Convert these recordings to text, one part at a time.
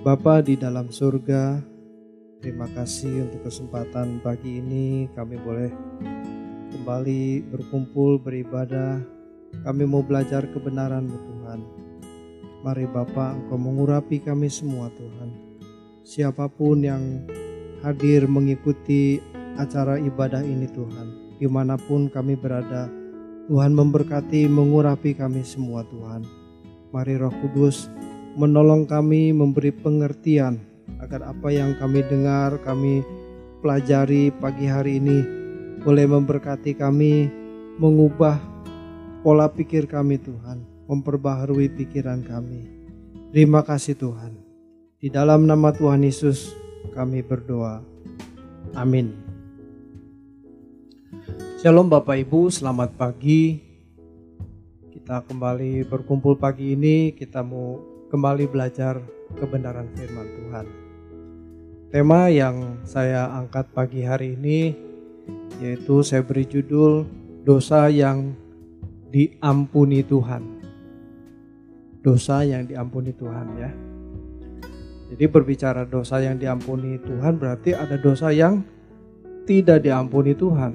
Bapa di dalam surga, terima kasih untuk kesempatan pagi ini kami boleh kembali berkumpul beribadah. Kami mau belajar kebenaran Tuhan. Mari Bapa Engkau mengurapi kami semua Tuhan. Siapa pun yang hadir mengikuti acara ibadah ini Tuhan. Di mana pun kami berada, Tuhan memberkati mengurapi kami semua Tuhan. Mari Roh Kudus menolong kami memberi pengertian agar apa yang kami dengar, kami pelajari pagi hari ini boleh memberkati kami, mengubah pola pikir kami Tuhan, memperbaharui pikiran kami. Terima kasih Tuhan. Di dalam nama Tuhan Yesus kami berdoa. Amin. Shalom Bapak Ibu, selamat pagi. Kita kembali berkumpul pagi ini, kita mau kembali belajar kebenaran firman Tuhan. Tema yang saya angkat pagi hari ini yaitu saya beri judul dosa yang diampuni Tuhan. Dosa yang diampuni Tuhan ya. Jadi berbicara dosa yang diampuni Tuhan berarti ada dosa yang tidak diampuni Tuhan.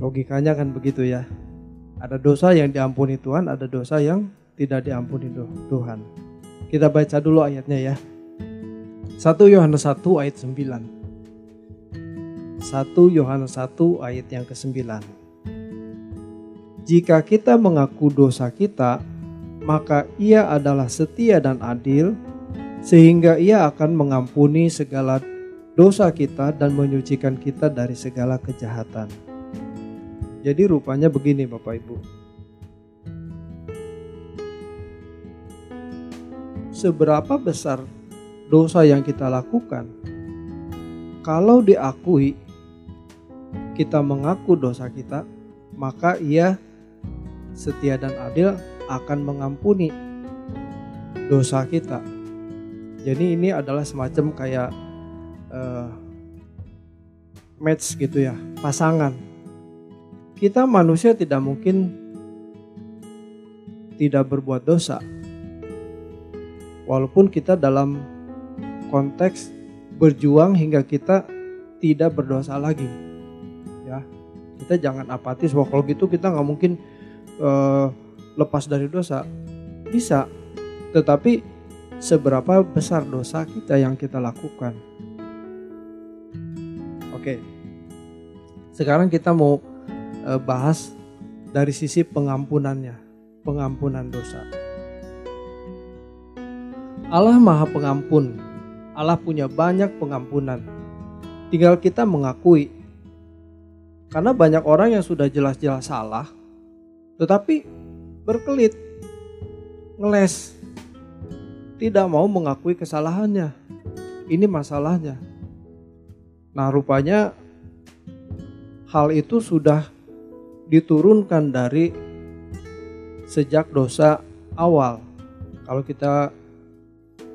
Logikanya kan begitu ya. Ada dosa yang diampuni Tuhan, ada dosa yang tidak diampuni Tuhan. Kita baca dulu ayatnya ya. 1 Yohanes 1 ayat 9. 1 Yohanes 1 ayat yang ke-9. Jika kita mengaku dosa kita, maka ia adalah setia dan adil, sehingga ia akan mengampuni segala dosa kita dan menyucikan kita dari segala kejahatan. Jadi rupanya begini Bapak Ibu. Seberapa besar dosa yang kita lakukan, kalau diakui kita mengaku dosa kita, maka ia setia dan adil akan mengampuni dosa kita. Jadi ini adalah semacam kayak uh, match gitu ya, pasangan. Kita manusia tidak mungkin tidak berbuat dosa. Walaupun kita dalam konteks berjuang hingga kita tidak berdosa lagi. Ya kita jangan apatis. Wah kalau gitu kita nggak mungkin uh, lepas dari dosa. Bisa tetapi seberapa besar dosa kita yang kita lakukan? Oke sekarang kita mau uh, bahas dari sisi pengampunannya pengampunan dosa Allah maha pengampun Allah punya banyak pengampunan tinggal kita mengakui karena banyak orang yang sudah jelas-jelas salah, tetapi berkelit, ngeles, tidak mau mengakui kesalahannya. Ini masalahnya. Nah, rupanya hal itu sudah diturunkan dari sejak dosa awal. Kalau kita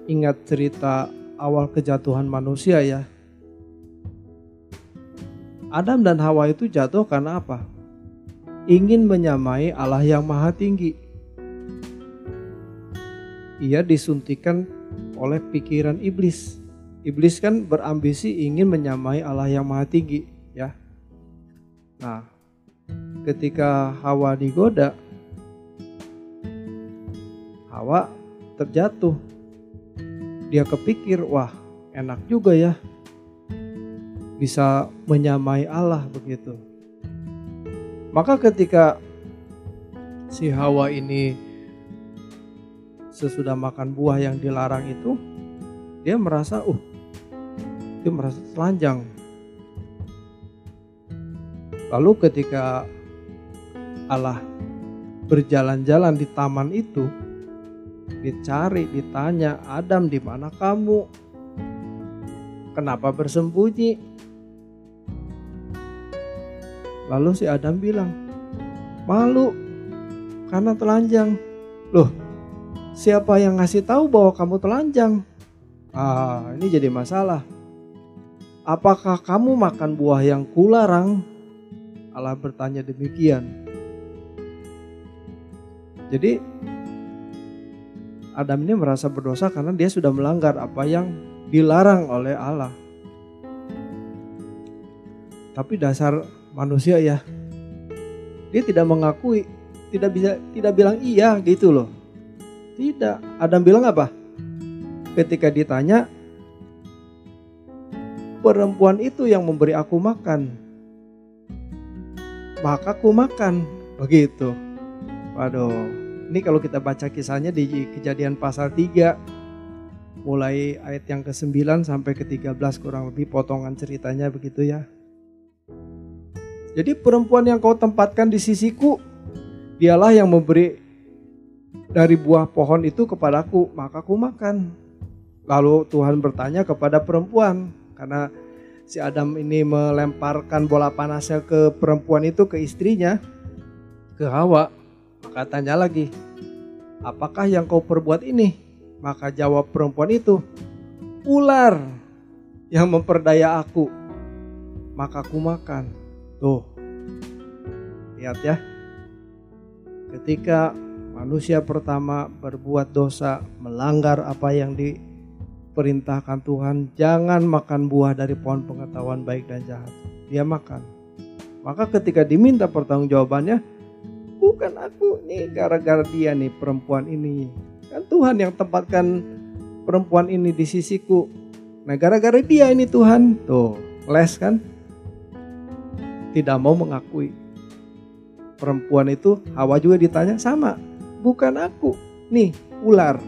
ingat cerita awal kejatuhan manusia ya, Adam dan Hawa itu jatuh karena apa? Ingin menyamai Allah yang maha tinggi. Ia disuntikan oleh pikiran iblis. Iblis kan berambisi ingin menyamai Allah yang maha tinggi, ya. Nah, ketika Hawa digoda, Hawa terjatuh. Dia kepikir, wah enak juga ya bisa menyamai Allah begitu. Maka ketika si Hawa ini sesudah makan buah yang dilarang itu, dia merasa, uh, dia merasa telanjang. Lalu ketika Allah berjalan-jalan di taman itu, dicari, ditanya, Adam di mana kamu? Kenapa bersembunyi? Lalu si Adam bilang, malu karena telanjang. Loh, siapa yang ngasih tahu bahwa kamu telanjang? Ah, ini jadi masalah. Apakah kamu makan buah yang kularang? Allah bertanya demikian. Jadi Adam ini merasa berdosa karena dia sudah melanggar apa yang dilarang oleh Allah. Tapi dasar manusia ya, dia tidak mengakui, tidak bisa, tidak bilang iya gitu loh. Tidak, Adam bilang apa? Ketika ditanya, perempuan itu yang memberi aku makan, maka aku makan. Begitu. Waduh, ini kalau kita baca kisahnya di kejadian pasal 3 mulai ayat yang ke-9 sampai ke-13 kurang lebih potongan ceritanya begitu ya. Jadi perempuan yang kau tempatkan di sisiku dialah yang memberi dari buah pohon itu kepadaku, maka aku makan. Lalu Tuhan bertanya kepada perempuan karena si Adam ini melemparkan bola panasnya ke perempuan itu ke istrinya, ke Hawa. Maka tanya lagi, apakah yang kau perbuat ini? Maka jawab perempuan itu, ular yang memperdaya aku. Maka aku makan. Tuh, lihat ya. Ketika manusia pertama berbuat dosa, melanggar apa yang diperintahkan Tuhan, jangan makan buah dari pohon pengetahuan baik dan jahat. Dia makan. Maka ketika diminta pertanggungjawabannya, bukan aku nih gara-gara dia nih perempuan ini. Kan Tuhan yang tempatkan perempuan ini di sisiku. Nah gara-gara dia ini Tuhan. Tuh les kan. Tidak mau mengakui. Perempuan itu Hawa juga ditanya sama. Bukan aku. Nih ular.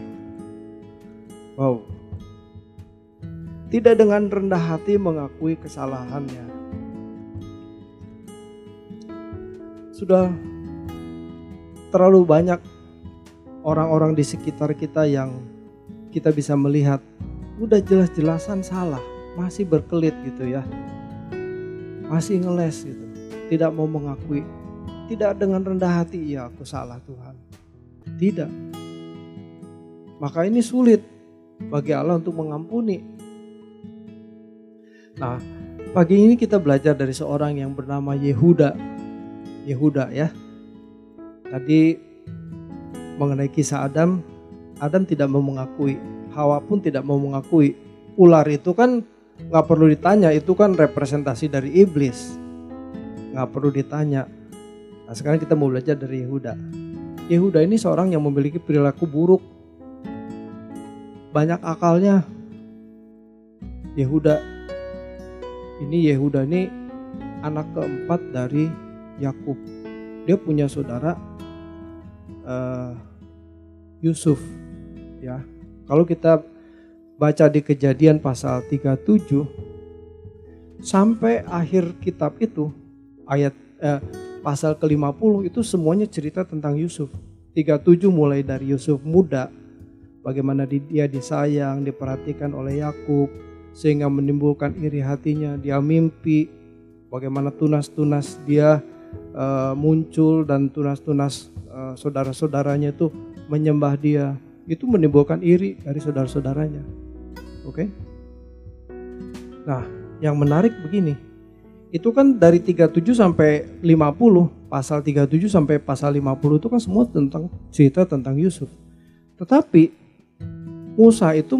Wow. Tidak dengan rendah hati mengakui kesalahannya. Sudah terlalu banyak orang-orang di sekitar kita yang kita bisa melihat udah jelas-jelasan salah, masih berkelit gitu ya. Masih ngeles gitu. Tidak mau mengakui. Tidak dengan rendah hati, ya aku salah Tuhan. Tidak. Maka ini sulit bagi Allah untuk mengampuni. Nah, pagi ini kita belajar dari seorang yang bernama Yehuda. Yehuda ya. Tadi mengenai kisah Adam, Adam tidak mau mengakui, Hawa pun tidak mau mengakui. Ular itu kan nggak perlu ditanya, itu kan representasi dari iblis. Nggak perlu ditanya. Nah sekarang kita mau belajar dari Yehuda. Yehuda ini seorang yang memiliki perilaku buruk. Banyak akalnya. Yehuda. Ini Yehuda ini anak keempat dari Yakub. Dia punya saudara uh, Yusuf ya. Kalau kita baca di Kejadian pasal 37 sampai akhir kitab itu ayat eh, pasal ke-50 itu semuanya cerita tentang Yusuf. 37 mulai dari Yusuf muda bagaimana dia disayang, diperhatikan oleh Yakub sehingga menimbulkan iri hatinya, dia mimpi bagaimana tunas-tunas dia uh, muncul dan tunas-tunas uh, saudara-saudaranya itu menyembah dia, itu menimbulkan iri dari saudara-saudaranya. Oke? Okay? Nah, yang menarik begini. Itu kan dari 37 sampai 50, pasal 37 sampai pasal 50 itu kan semua tentang cerita tentang Yusuf. Tetapi Musa itu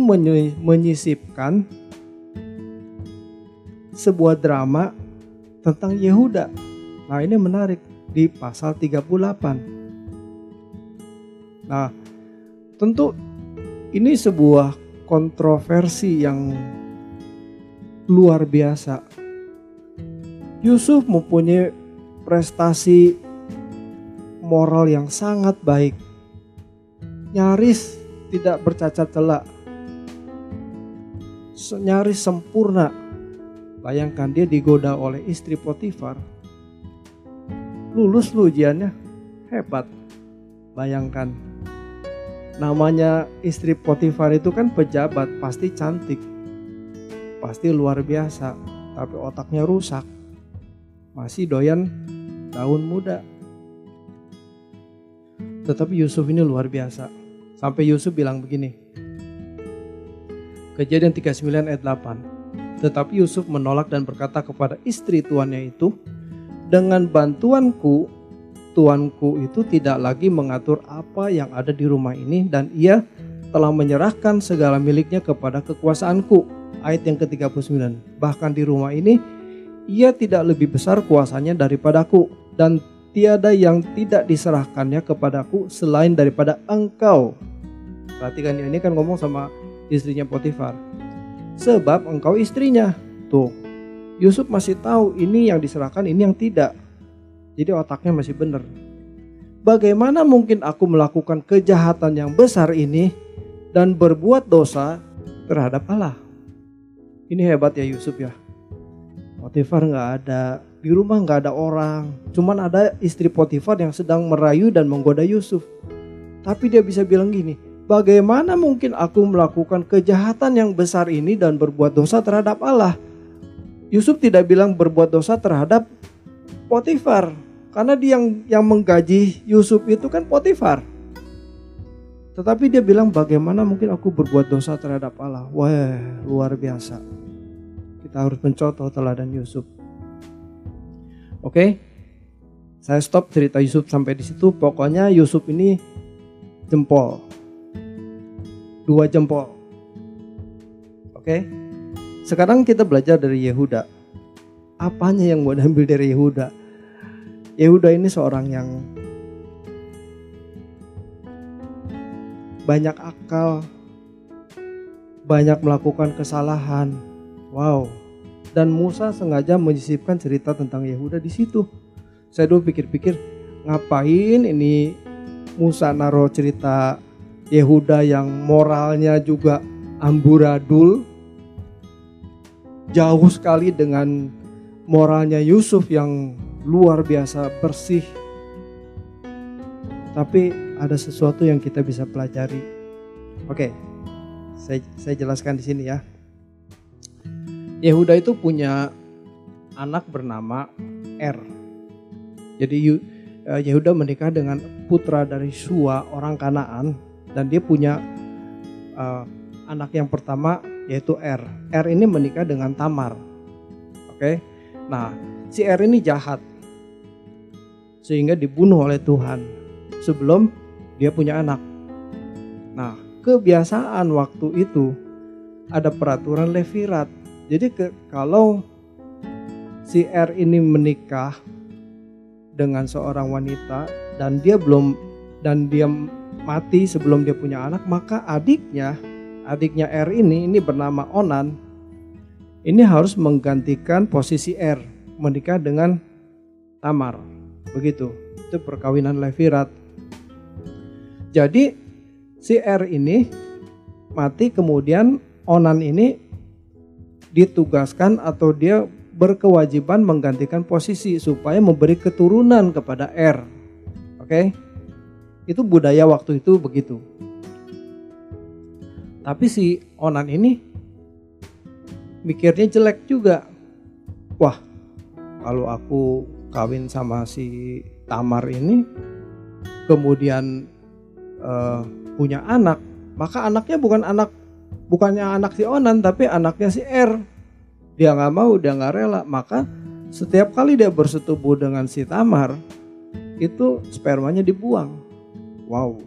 menyisipkan sebuah drama tentang Yehuda. Nah, ini menarik di pasal 38. Nah, tentu ini sebuah kontroversi yang luar biasa. Yusuf mempunyai prestasi moral yang sangat baik. Nyaris tidak bercacat celak. Nyaris sempurna. Bayangkan dia digoda oleh istri Potifar. Lulus lu ujiannya. Hebat. Bayangkan namanya istri Potifar itu kan pejabat, pasti cantik. Pasti luar biasa, tapi otaknya rusak. Masih doyan daun muda. Tetapi Yusuf ini luar biasa. Sampai Yusuf bilang begini. Kejadian 39 ayat 8. Tetapi Yusuf menolak dan berkata kepada istri tuannya itu, dengan bantuanku tuanku itu tidak lagi mengatur apa yang ada di rumah ini dan ia telah menyerahkan segala miliknya kepada kekuasaanku. Ayat yang ke-39. Bahkan di rumah ini ia tidak lebih besar kuasanya daripadaku dan tiada yang tidak diserahkannya kepadaku selain daripada engkau. Perhatikan ini kan ngomong sama istrinya Potifar. Sebab engkau istrinya. Tuh, Yusuf masih tahu ini yang diserahkan, ini yang tidak. Jadi otaknya masih benar. Bagaimana mungkin aku melakukan kejahatan yang besar ini dan berbuat dosa terhadap Allah? Ini hebat ya Yusuf ya. Potifar nggak ada, di rumah nggak ada orang, cuman ada istri Potifar yang sedang merayu dan menggoda Yusuf. Tapi dia bisa bilang gini, bagaimana mungkin aku melakukan kejahatan yang besar ini dan berbuat dosa terhadap Allah? Yusuf tidak bilang berbuat dosa terhadap Potifar, karena dia yang yang menggaji Yusuf itu kan Potifar. Tetapi dia bilang bagaimana mungkin aku berbuat dosa terhadap Allah? Wah, luar biasa. Kita harus mencontoh teladan Yusuf. Oke, saya stop cerita Yusuf sampai di situ. Pokoknya Yusuf ini jempol, dua jempol. Oke, sekarang kita belajar dari Yehuda. Apanya yang mau diambil dari Yehuda? Yehuda ini seorang yang banyak akal, banyak melakukan kesalahan. Wow, dan Musa sengaja menyisipkan cerita tentang Yehuda di situ. Saya dulu pikir-pikir ngapain ini Musa naro cerita Yehuda yang moralnya juga amburadul jauh sekali dengan moralnya Yusuf yang luar biasa bersih. Tapi ada sesuatu yang kita bisa pelajari. Oke, saya, saya jelaskan di sini ya. Yehuda itu punya anak bernama Er. Jadi eh, Yehuda menikah dengan putra dari Sua orang Kanaan dan dia punya uh, anak yang pertama yaitu Er. Er ini menikah dengan Tamar. Oke. Nah, si Er ini jahat. Sehingga dibunuh oleh Tuhan sebelum dia punya anak. Nah, kebiasaan waktu itu ada peraturan levirat jadi ke, kalau si R ini menikah dengan seorang wanita dan dia belum dan dia mati sebelum dia punya anak, maka adiknya, adiknya R ini ini bernama Onan ini harus menggantikan posisi R menikah dengan Tamar. Begitu. Itu perkawinan Levirat. Jadi si R ini mati kemudian Onan ini ditugaskan atau dia berkewajiban menggantikan posisi supaya memberi keturunan kepada R. Oke? Itu budaya waktu itu begitu. Tapi si Onan ini mikirnya jelek juga. Wah, kalau aku kawin sama si Tamar ini kemudian uh, punya anak, maka anaknya bukan anak bukannya anak si Onan tapi anaknya si R dia nggak mau dia nggak rela. Maka setiap kali dia bersetubuh dengan si Tamar itu spermanya dibuang. Wow.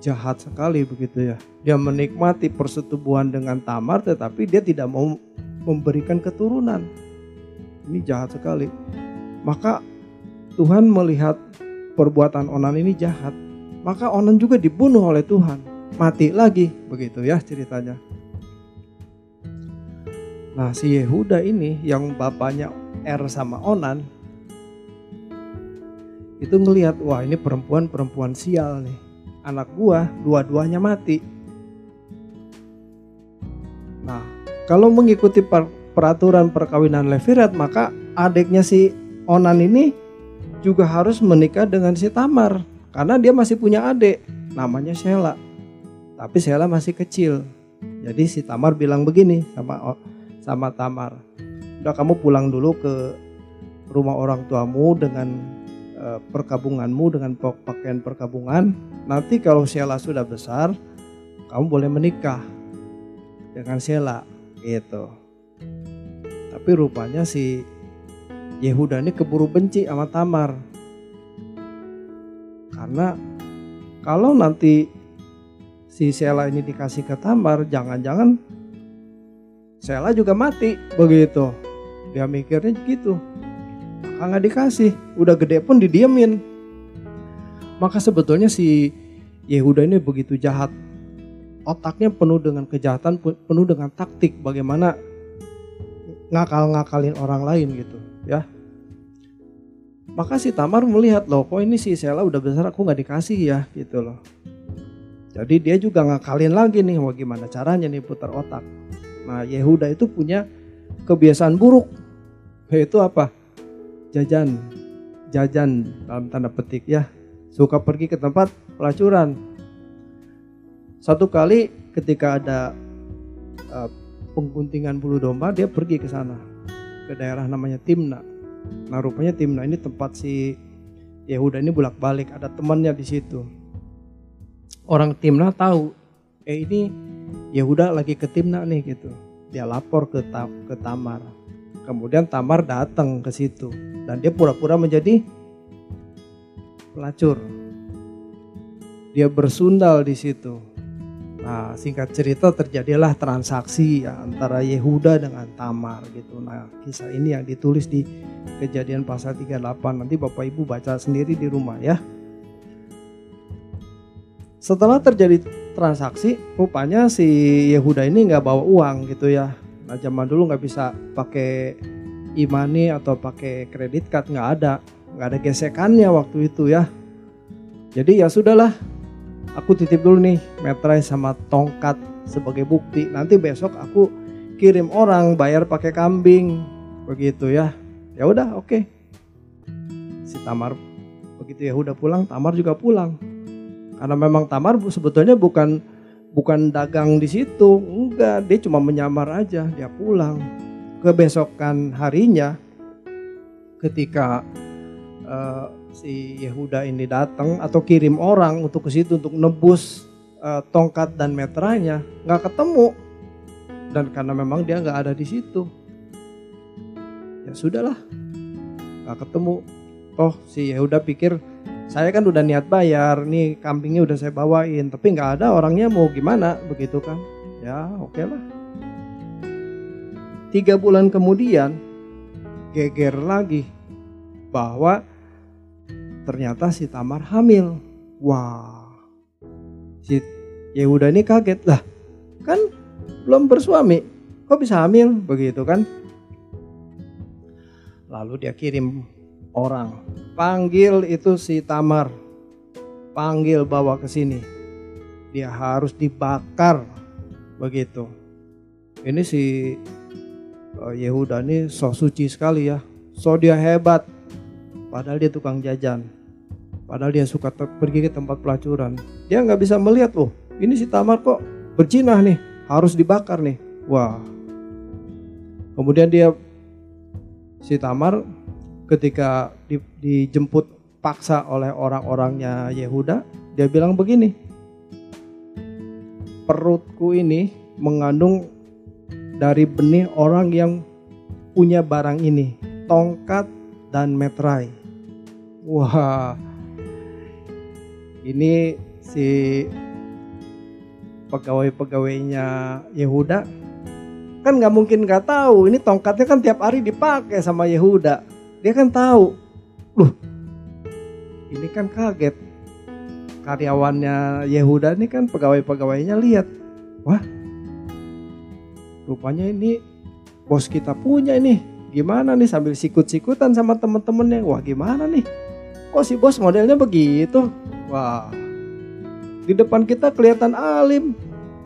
Jahat sekali begitu ya. Dia menikmati persetubuhan dengan Tamar tetapi dia tidak mau memberikan keturunan ini jahat sekali maka Tuhan melihat perbuatan Onan ini jahat maka Onan juga dibunuh oleh Tuhan mati lagi begitu ya ceritanya. Nah si Yehuda ini yang bapaknya Er sama Onan itu ngelihat wah ini perempuan-perempuan sial nih. Anak gua dua-duanya mati. Nah kalau mengikuti peraturan perkawinan Levirat maka adiknya si Onan ini juga harus menikah dengan si Tamar karena dia masih punya adik namanya Sheila. Tapi Sheila masih kecil. Jadi si Tamar bilang begini sama sama Tamar. Udah kamu pulang dulu ke rumah orang tuamu dengan uh, perkabunganmu dengan pakaian perkabungan. Nanti kalau Sheila sudah besar, kamu boleh menikah dengan Sheila gitu. Tapi rupanya si Yehuda ini keburu benci sama Tamar. Karena kalau nanti si Sela ini dikasih ke Tamar, jangan-jangan Sela juga mati begitu. Dia mikirnya gitu. Maka nggak dikasih, udah gede pun didiemin. Maka sebetulnya si Yehuda ini begitu jahat. Otaknya penuh dengan kejahatan, penuh dengan taktik bagaimana ngakal-ngakalin orang lain gitu ya. Maka si Tamar melihat loh kok ini si Sela udah besar aku nggak dikasih ya gitu loh. Jadi dia juga ngakalin lagi nih, wah gimana caranya nih putar otak. Nah Yehuda itu punya kebiasaan buruk, yaitu apa? Jajan, jajan dalam tanda petik ya. Suka pergi ke tempat pelacuran. Satu kali ketika ada uh, pengguntingan bulu domba, dia pergi ke sana, ke daerah namanya Timna. Nah rupanya Timna ini tempat si Yehuda ini bolak balik, ada temannya di situ orang Timna tahu eh ini Yehuda lagi ke Timna nih gitu. Dia lapor ke ke Tamar. Kemudian Tamar datang ke situ dan dia pura-pura menjadi pelacur. Dia bersundal di situ. Nah, singkat cerita terjadilah transaksi antara Yehuda dengan Tamar gitu. Nah, kisah ini yang ditulis di Kejadian pasal 38. Nanti Bapak Ibu baca sendiri di rumah ya. Setelah terjadi transaksi, rupanya si Yehuda ini nggak bawa uang gitu ya. Nah zaman dulu nggak bisa pakai imani atau pakai kredit card nggak ada, nggak ada gesekannya waktu itu ya. Jadi ya sudahlah, aku titip dulu nih metrai sama tongkat sebagai bukti. Nanti besok aku kirim orang bayar pakai kambing begitu ya. Ya udah oke. Okay. Si Tamar begitu Yehuda pulang, Tamar juga pulang karena memang Tamar sebetulnya bukan bukan dagang di situ, enggak, dia cuma menyamar aja, dia pulang. Kebesokan harinya ketika uh, si Yehuda ini datang atau kirim orang untuk ke situ untuk nebus uh, tongkat dan metranya, nggak ketemu. Dan karena memang dia nggak ada di situ, ya sudahlah, nggak ketemu. Oh si Yehuda pikir saya kan udah niat bayar, nih kambingnya udah saya bawain, tapi nggak ada orangnya mau gimana begitu kan? Ya oke okay lah. Tiga bulan kemudian geger lagi bahwa ternyata si Tamar hamil. Wah, si Yehuda ini kaget lah, kan belum bersuami, kok bisa hamil begitu kan? Lalu dia kirim orang. Panggil itu si Tamar. Panggil bawa ke sini. Dia harus dibakar. Begitu. Ini si uh, Yehuda ini so suci sekali ya. So dia hebat. Padahal dia tukang jajan. Padahal dia suka pergi ke tempat pelacuran. Dia nggak bisa melihat loh. Ini si Tamar kok bercinah nih. Harus dibakar nih. Wah. Kemudian dia si Tamar ketika di, dijemput paksa oleh orang-orangnya Yehuda, dia bilang begini, perutku ini mengandung dari benih orang yang punya barang ini, tongkat dan metrai. Wah, ini si pegawai-pegawainya Yehuda kan nggak mungkin nggak tahu ini tongkatnya kan tiap hari dipakai sama Yehuda dia kan tahu, loh ini kan kaget. Karyawannya Yehuda ini kan pegawai-pegawainya lihat, wah rupanya ini bos kita punya ini. Gimana nih sambil sikut-sikutan sama temen-temennya. Wah gimana nih? Kok si bos modelnya begitu? Wah di depan kita kelihatan alim,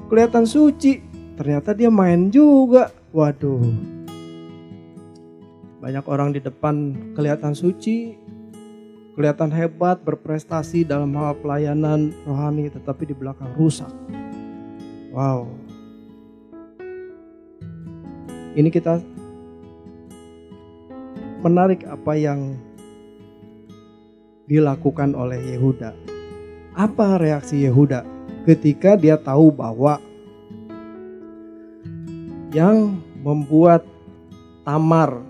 kelihatan suci. Ternyata dia main juga. Waduh, banyak orang di depan kelihatan suci, kelihatan hebat, berprestasi dalam hal pelayanan rohani, tetapi di belakang rusak. Wow. Ini kita menarik apa yang dilakukan oleh Yehuda. Apa reaksi Yehuda ketika dia tahu bahwa yang membuat Tamar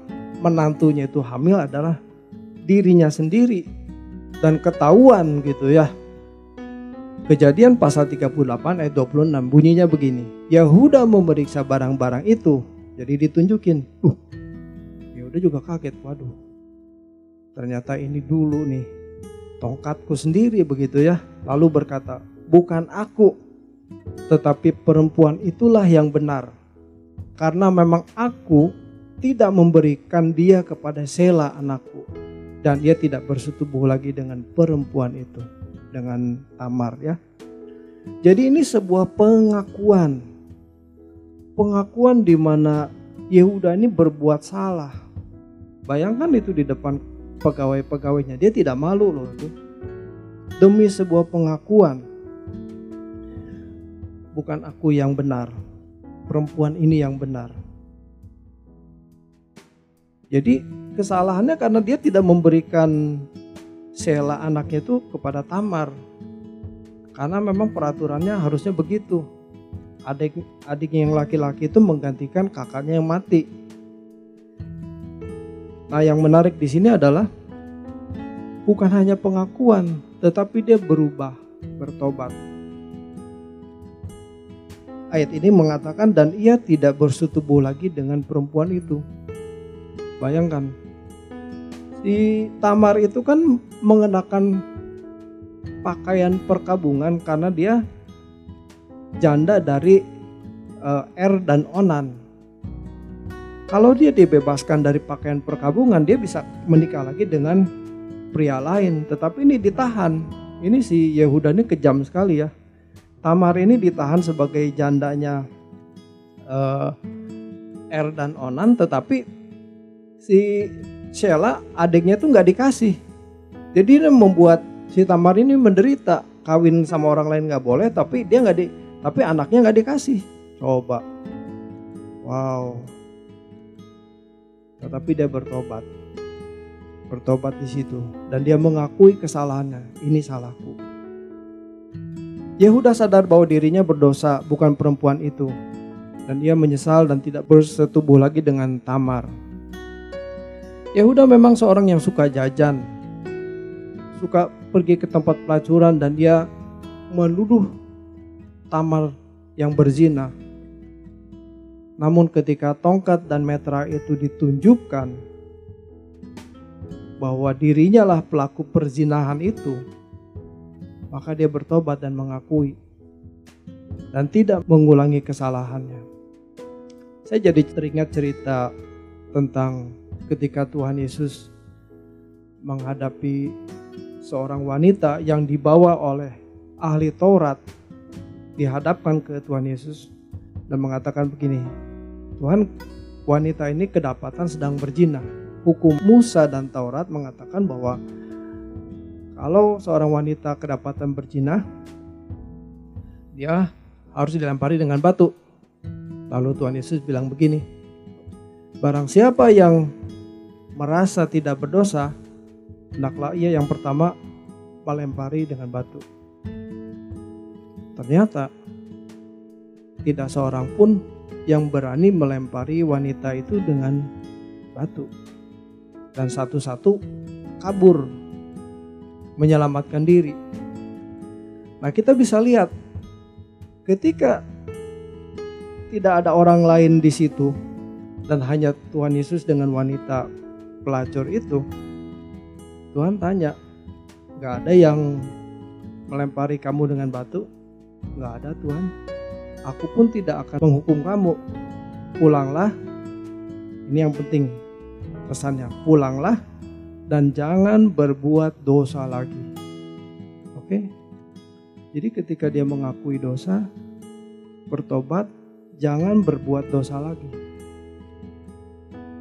menantunya itu hamil adalah dirinya sendiri dan ketahuan gitu ya. Kejadian pasal 38 ayat 26 bunyinya begini. Yahuda memeriksa barang-barang itu. Jadi ditunjukin. Uh, Yahuda juga kaget. Waduh. Ternyata ini dulu nih. Tongkatku sendiri begitu ya. Lalu berkata, bukan aku. Tetapi perempuan itulah yang benar. Karena memang aku tidak memberikan dia kepada Sela anakku. Dan ia tidak bersetubuh lagi dengan perempuan itu dengan Tamar ya. Jadi ini sebuah pengakuan. Pengakuan di mana Yehuda ini berbuat salah. Bayangkan itu di depan pegawai-pegawainya. Dia tidak malu loh itu. Demi sebuah pengakuan. Bukan aku yang benar. Perempuan ini yang benar. Jadi kesalahannya karena dia tidak memberikan Sela anaknya itu kepada Tamar. Karena memang peraturannya harusnya begitu. Adik adiknya yang laki-laki itu menggantikan kakaknya yang mati. Nah, yang menarik di sini adalah bukan hanya pengakuan, tetapi dia berubah, bertobat. Ayat ini mengatakan dan ia tidak bersetubuh lagi dengan perempuan itu. Bayangkan, si Tamar itu kan mengenakan pakaian perkabungan karena dia janda dari uh, Er dan Onan. Kalau dia dibebaskan dari pakaian perkabungan, dia bisa menikah lagi dengan pria lain. Tetapi ini ditahan. Ini si Yehuda ini kejam sekali ya. Tamar ini ditahan sebagai jandanya uh, Er dan Onan, tetapi si Sheila adiknya tuh nggak dikasih. Jadi ini membuat si Tamar ini menderita. Kawin sama orang lain nggak boleh, tapi dia nggak di, tapi anaknya nggak dikasih. Coba, wow. Tetapi dia bertobat, bertobat di situ, dan dia mengakui kesalahannya. Ini salahku. Yehuda sadar bahwa dirinya berdosa, bukan perempuan itu, dan ia menyesal dan tidak bersetubuh lagi dengan Tamar. Yehuda memang seorang yang suka jajan, suka pergi ke tempat pelacuran dan dia menuduh Tamar yang berzina. Namun ketika tongkat dan metra itu ditunjukkan bahwa dirinya lah pelaku perzinahan itu, maka dia bertobat dan mengakui dan tidak mengulangi kesalahannya. Saya jadi teringat cerita tentang ketika Tuhan Yesus menghadapi seorang wanita yang dibawa oleh ahli Taurat dihadapkan ke Tuhan Yesus dan mengatakan begini, Tuhan wanita ini kedapatan sedang berzina. Hukum Musa dan Taurat mengatakan bahwa kalau seorang wanita kedapatan berzina, dia harus dilempari dengan batu. Lalu Tuhan Yesus bilang begini, barang siapa yang merasa tidak berdosa, hendaklah ia yang pertama melempari dengan batu. Ternyata tidak seorang pun yang berani melempari wanita itu dengan batu. Dan satu-satu kabur menyelamatkan diri. Nah, kita bisa lihat ketika tidak ada orang lain di situ dan hanya Tuhan Yesus dengan wanita pelacur itu, Tuhan tanya, gak ada yang melempari kamu dengan batu? Gak ada Tuhan. Aku pun tidak akan menghukum kamu. Pulanglah. Ini yang penting pesannya. Pulanglah dan jangan berbuat dosa lagi. Oke? Jadi ketika dia mengakui dosa, bertobat, jangan berbuat dosa lagi.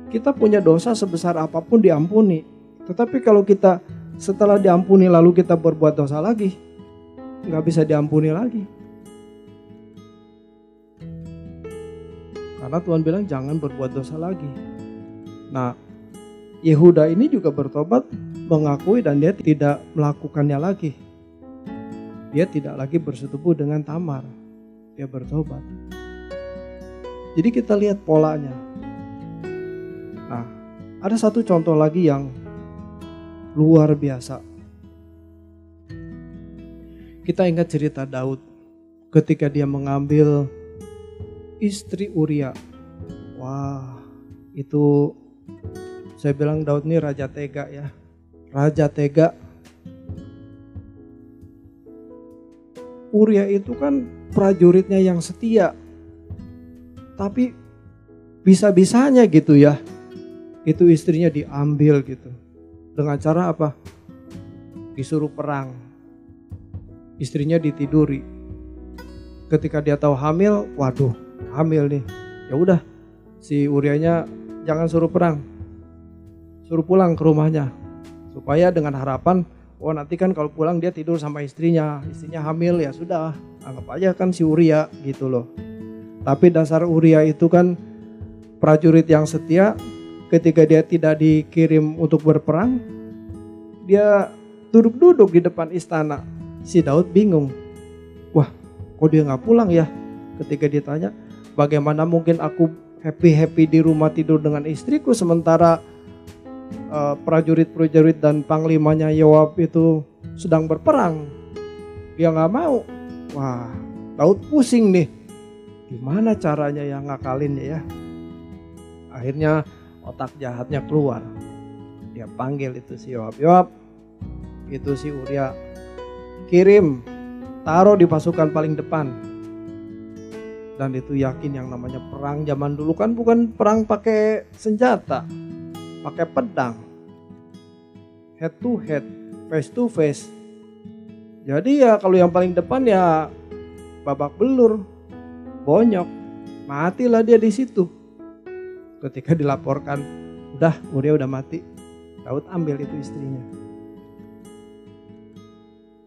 Kita punya dosa sebesar apa pun diampuni. Tetapi kalau kita setelah diampuni lalu kita berbuat dosa lagi, nggak bisa diampuni lagi. Karena Tuhan bilang jangan berbuat dosa lagi. Nah, Yehuda ini juga bertobat, mengakui dan dia tidak melakukannya lagi. Dia tidak lagi bersetubuh dengan Tamar. Dia bertobat. Jadi kita lihat polanya. Nah, ada satu contoh lagi yang luar biasa. Kita ingat cerita Daud ketika dia mengambil istri Uria. Wah, itu saya bilang Daud ini raja tega ya. Raja tega. Uria itu kan prajuritnya yang setia. Tapi bisa-bisanya gitu ya. Itu istrinya diambil gitu. Dengan cara apa? Disuruh perang. Istrinya ditiduri. Ketika dia tahu hamil, waduh, hamil nih. Ya udah, si Urianya jangan suruh perang. Suruh pulang ke rumahnya. Supaya dengan harapan, oh nanti kan kalau pulang dia tidur sama istrinya, istrinya hamil ya sudah, anggap aja kan si Uria gitu loh. Tapi dasar Uria itu kan prajurit yang setia ketika dia tidak dikirim untuk berperang, dia duduk-duduk di depan istana. Si Daud bingung. Wah, kok dia nggak pulang ya? Ketika ditanya, bagaimana mungkin aku happy-happy di rumah tidur dengan istriku sementara uh, prajurit-prajurit dan panglimanya Yoab itu sedang berperang. Dia nggak mau. Wah, Daud pusing nih. Gimana caranya yang ngakalin ya? Akhirnya otak jahatnya keluar. Dia panggil itu si Yoab. Yoab, itu si Uria. Kirim, taruh di pasukan paling depan. Dan itu yakin yang namanya perang zaman dulu kan bukan perang pakai senjata. Pakai pedang. Head to head, face to face. Jadi ya kalau yang paling depan ya babak belur, bonyok, matilah dia di situ ketika dilaporkan udah Uria udah mati Daud ambil itu istrinya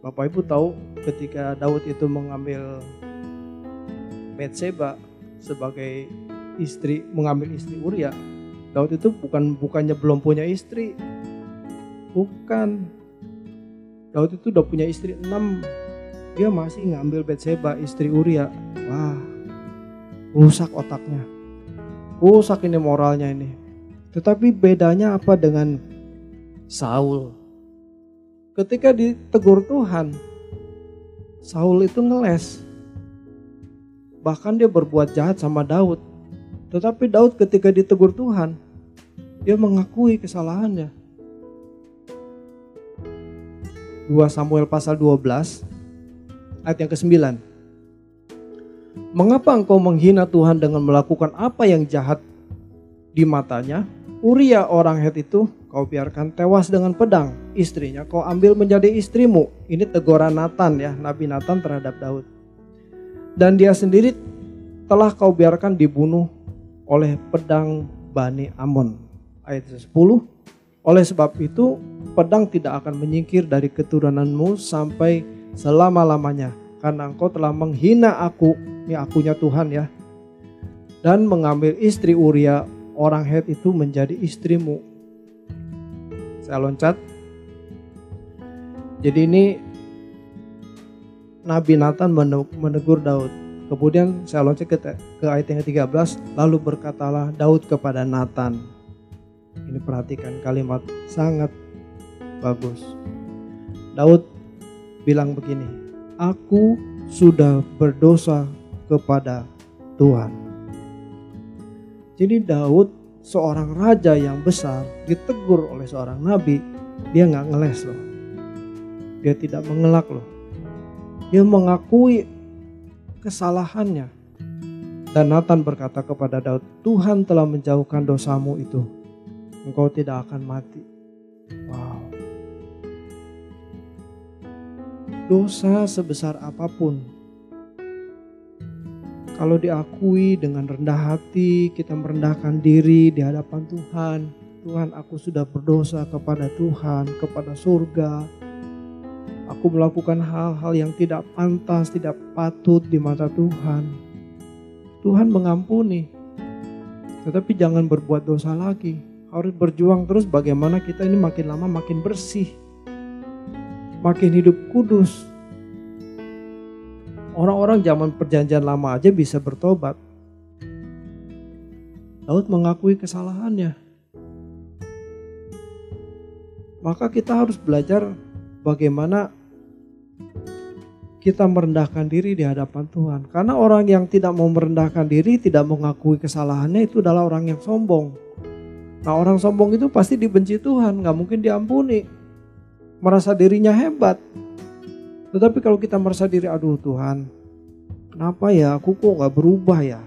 Bapak Ibu tahu ketika Daud itu mengambil Betseba sebagai istri mengambil istri Uria Daud itu bukan bukannya belum punya istri bukan Daud itu udah punya istri enam dia masih ngambil Betseba istri Uria wah rusak otaknya rusak ini moralnya ini. Tetapi bedanya apa dengan Saul? Ketika ditegur Tuhan, Saul itu ngeles. Bahkan dia berbuat jahat sama Daud. Tetapi Daud ketika ditegur Tuhan, dia mengakui kesalahannya. 2 Samuel pasal 12 ayat yang ke-9. Mengapa engkau menghina Tuhan dengan melakukan apa yang jahat di matanya? Uria orang Het itu kau biarkan tewas dengan pedang. Istrinya kau ambil menjadi istrimu. Ini teguran Nathan ya, Nabi Nathan terhadap Daud. Dan dia sendiri telah kau biarkan dibunuh oleh pedang Bani Amon. Ayat 10. Oleh sebab itu pedang tidak akan menyingkir dari keturunanmu sampai selama-lamanya karena engkau telah menghina aku, ini akunya Tuhan ya, dan mengambil istri Uria orang Het itu menjadi istrimu. Saya loncat. Jadi ini Nabi Nathan menegur Daud. Kemudian saya loncat ke, ke ayat yang ke-13. Lalu berkatalah Daud kepada Nathan. Ini perhatikan kalimat sangat bagus. Daud bilang begini aku sudah berdosa kepada Tuhan. Jadi Daud seorang raja yang besar ditegur oleh seorang nabi, dia nggak ngeles loh. Dia tidak mengelak loh. Dia mengakui kesalahannya. Dan Nathan berkata kepada Daud, Tuhan telah menjauhkan dosamu itu. Engkau tidak akan mati. Wow. dosa sebesar apa pun. Kalau diakui dengan rendah hati, kita merendahkan diri di hadapan Tuhan. Tuhan, aku sudah berdosa kepada Tuhan, kepada surga. Aku melakukan hal-hal yang tidak pantas, tidak patut di mata Tuhan. Tuhan mengampuni, tetapi jangan berbuat dosa lagi. Harus berjuang terus bagaimana kita ini makin lama makin bersih makin hidup kudus. Orang-orang zaman perjanjian lama aja bisa bertobat. Daud mengakui kesalahannya. Maka kita harus belajar bagaimana kita merendahkan diri di hadapan Tuhan. Karena orang yang tidak mau merendahkan diri, tidak mengakui kesalahannya itu adalah orang yang sombong. Nah orang sombong itu pasti dibenci Tuhan, nggak mungkin diampuni. Merasa dirinya hebat. Tetapi kalau kita merasa diri, aduh Tuhan, kenapa ya aku kok nggak berubah ya?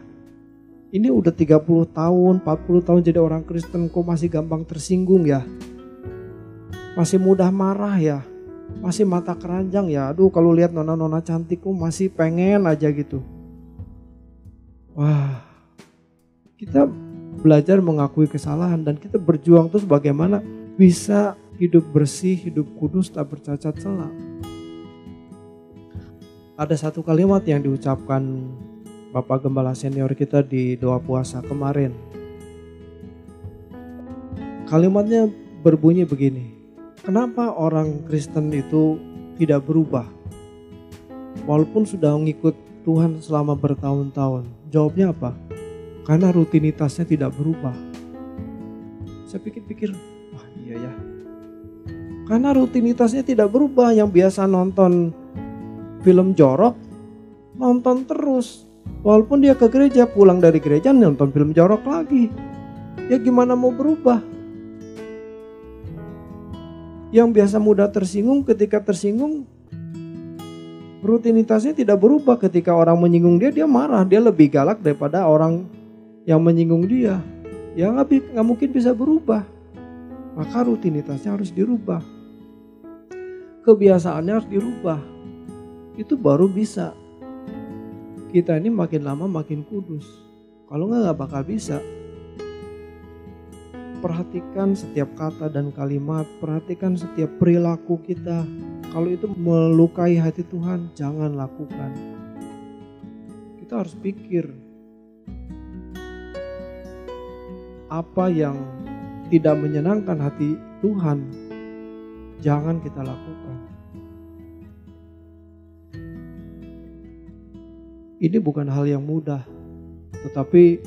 Ini udah 30 tahun, 40 tahun jadi orang Kristen kok masih gampang tersinggung ya? Masih mudah marah ya? Masih mata keranjang ya. Aduh kalau lihat nona-nona cantikku masih pengen aja gitu. Wah, kita belajar mengakui kesalahan dan kita berjuang terus bagaimana bisa hidup bersih, hidup kudus, tak bercacat celah. Ada satu kalimat yang diucapkan Bapak Gembala senior kita di doa puasa kemarin. Kalimatnya berbunyi begini. Kenapa orang Kristen itu tidak berubah? Walaupun sudah mengikut Tuhan selama bertahun-tahun. Jawabnya apa? Karena rutinitasnya tidak berubah. Saya pikir-pikir, wah iya ya. Karena rutinitasnya tidak berubah. Yang biasa nonton film jorok, nonton terus. Walaupun dia ke gereja, pulang dari gereja nonton film jorok lagi. Ya gimana mau berubah? Yang biasa mudah tersinggung ketika tersinggung rutinitasnya tidak berubah. Ketika orang menyinggung dia dia marah. Dia lebih galak daripada orang yang menyinggung dia. Ya nggak nggak mungkin bisa berubah. Maka rutinitasnya harus dirubah. Kebiasaannya harus dirubah. Itu baru bisa. Kita ini makin lama makin kudus. Kalau nggak nggak bakal bisa perhatikan setiap kata dan kalimat, perhatikan setiap perilaku kita. Kalau itu melukai hati Tuhan, jangan lakukan. Kita harus pikir apa yang tidak menyenangkan hati Tuhan, jangan kita lakukan. Ini bukan hal yang mudah, tetapi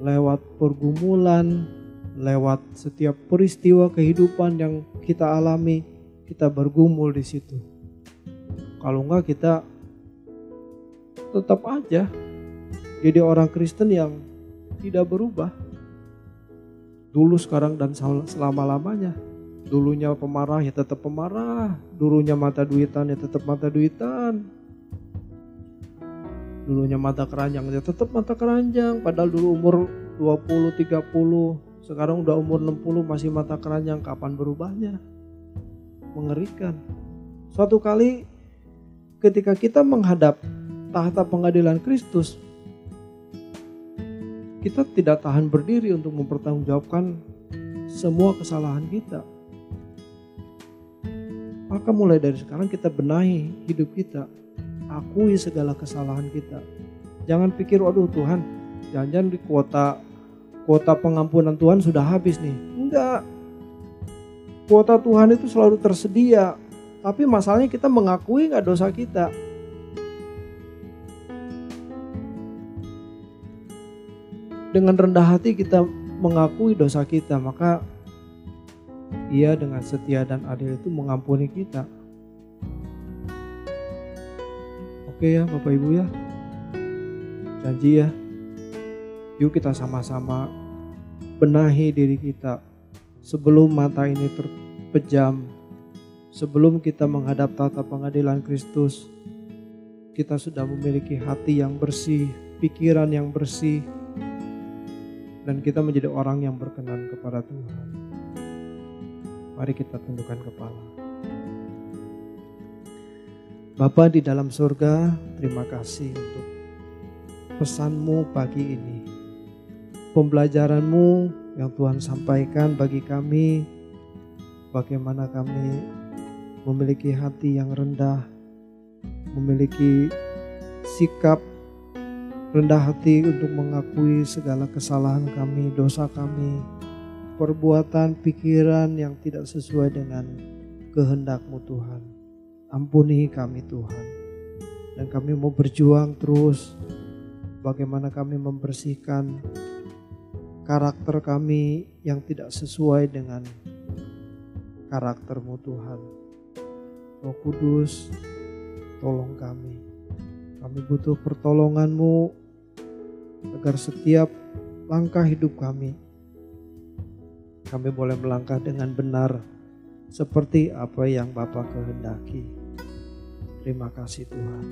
lewat pergumulan, lewat setiap peristiwa kehidupan yang kita alami, kita bergumul di situ. Kalau enggak kita tetap aja jadi orang Kristen yang tidak berubah. Dulu, sekarang, dan selama-lamanya. Dulunya pemarah ya tetap pemarah. Dulunya mata duitan ya tetap mata duitan. Dulunya mata keranjang ya tetap mata keranjang. Padahal dulu umur 20, 30, sekarang udah umur 60 masih mata keranjang, kapan berubahnya? Mengerikan. Suatu kali ketika kita menghadap tahta pengadilan Kristus, kita tidak tahan berdiri untuk mempertanggungjawabkan semua kesalahan kita. Maka mulai dari sekarang kita benahi hidup kita. Akui segala kesalahan kita. Jangan pikir, waduh Tuhan, jangan-jangan di kuota kuota pengampunan Tuhan sudah habis nih. Enggak. Kuota Tuhan itu selalu tersedia. Tapi masalahnya kita mengakui nggak dosa kita. Dengan rendah hati kita mengakui dosa kita, maka ia dengan setia dan adil itu mengampuni kita. Oke ya Bapak Ibu ya. Janji ya. Yuk kita sama-sama benahi diri kita sebelum mata ini terpejam, sebelum kita menghadap tata pengadilan Kristus. Kita sudah memiliki hati yang bersih, pikiran yang bersih, dan kita menjadi orang yang berkenan kepada Tuhan. Mari kita tundukkan kepala. Bapa di dalam surga, terima kasih untuk pesanmu pagi ini pembelajaranmu yang Tuhan sampaikan bagi kami, bagaimana kami memiliki hati yang rendah, memiliki sikap rendah hati untuk mengakui segala kesalahan kami, dosa kami, perbuatan, pikiran yang tidak sesuai dengan kehendakmu Tuhan. Ampuni kami Tuhan. Dan kami mau berjuang terus bagaimana kami membersihkan karakter kami yang tidak sesuai dengan karaktermu Tuhan. Roh Kudus, tolong kami. Kami butuh pertolonganmu agar setiap langkah hidup kami, kami boleh melangkah dengan benar seperti apa yang Bapak kehendaki. Terima kasih Tuhan.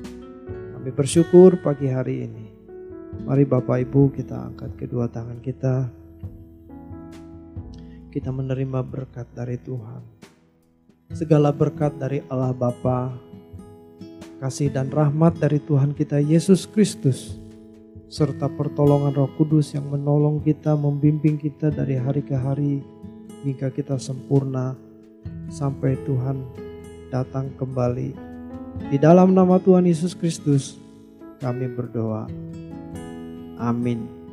Kami bersyukur pagi hari ini. Mari Bapak Ibu kita angkat kedua tangan kita. Kita menerima berkat dari Tuhan. Segala berkat dari Allah Bapa, kasih dan rahmat dari Tuhan kita Yesus Kristus, serta pertolongan Roh Kudus yang menolong kita, membimbing kita dari hari ke hari hingga kita sempurna sampai Tuhan datang kembali. Di dalam nama Tuhan Yesus Kristus kami berdoa. Amin.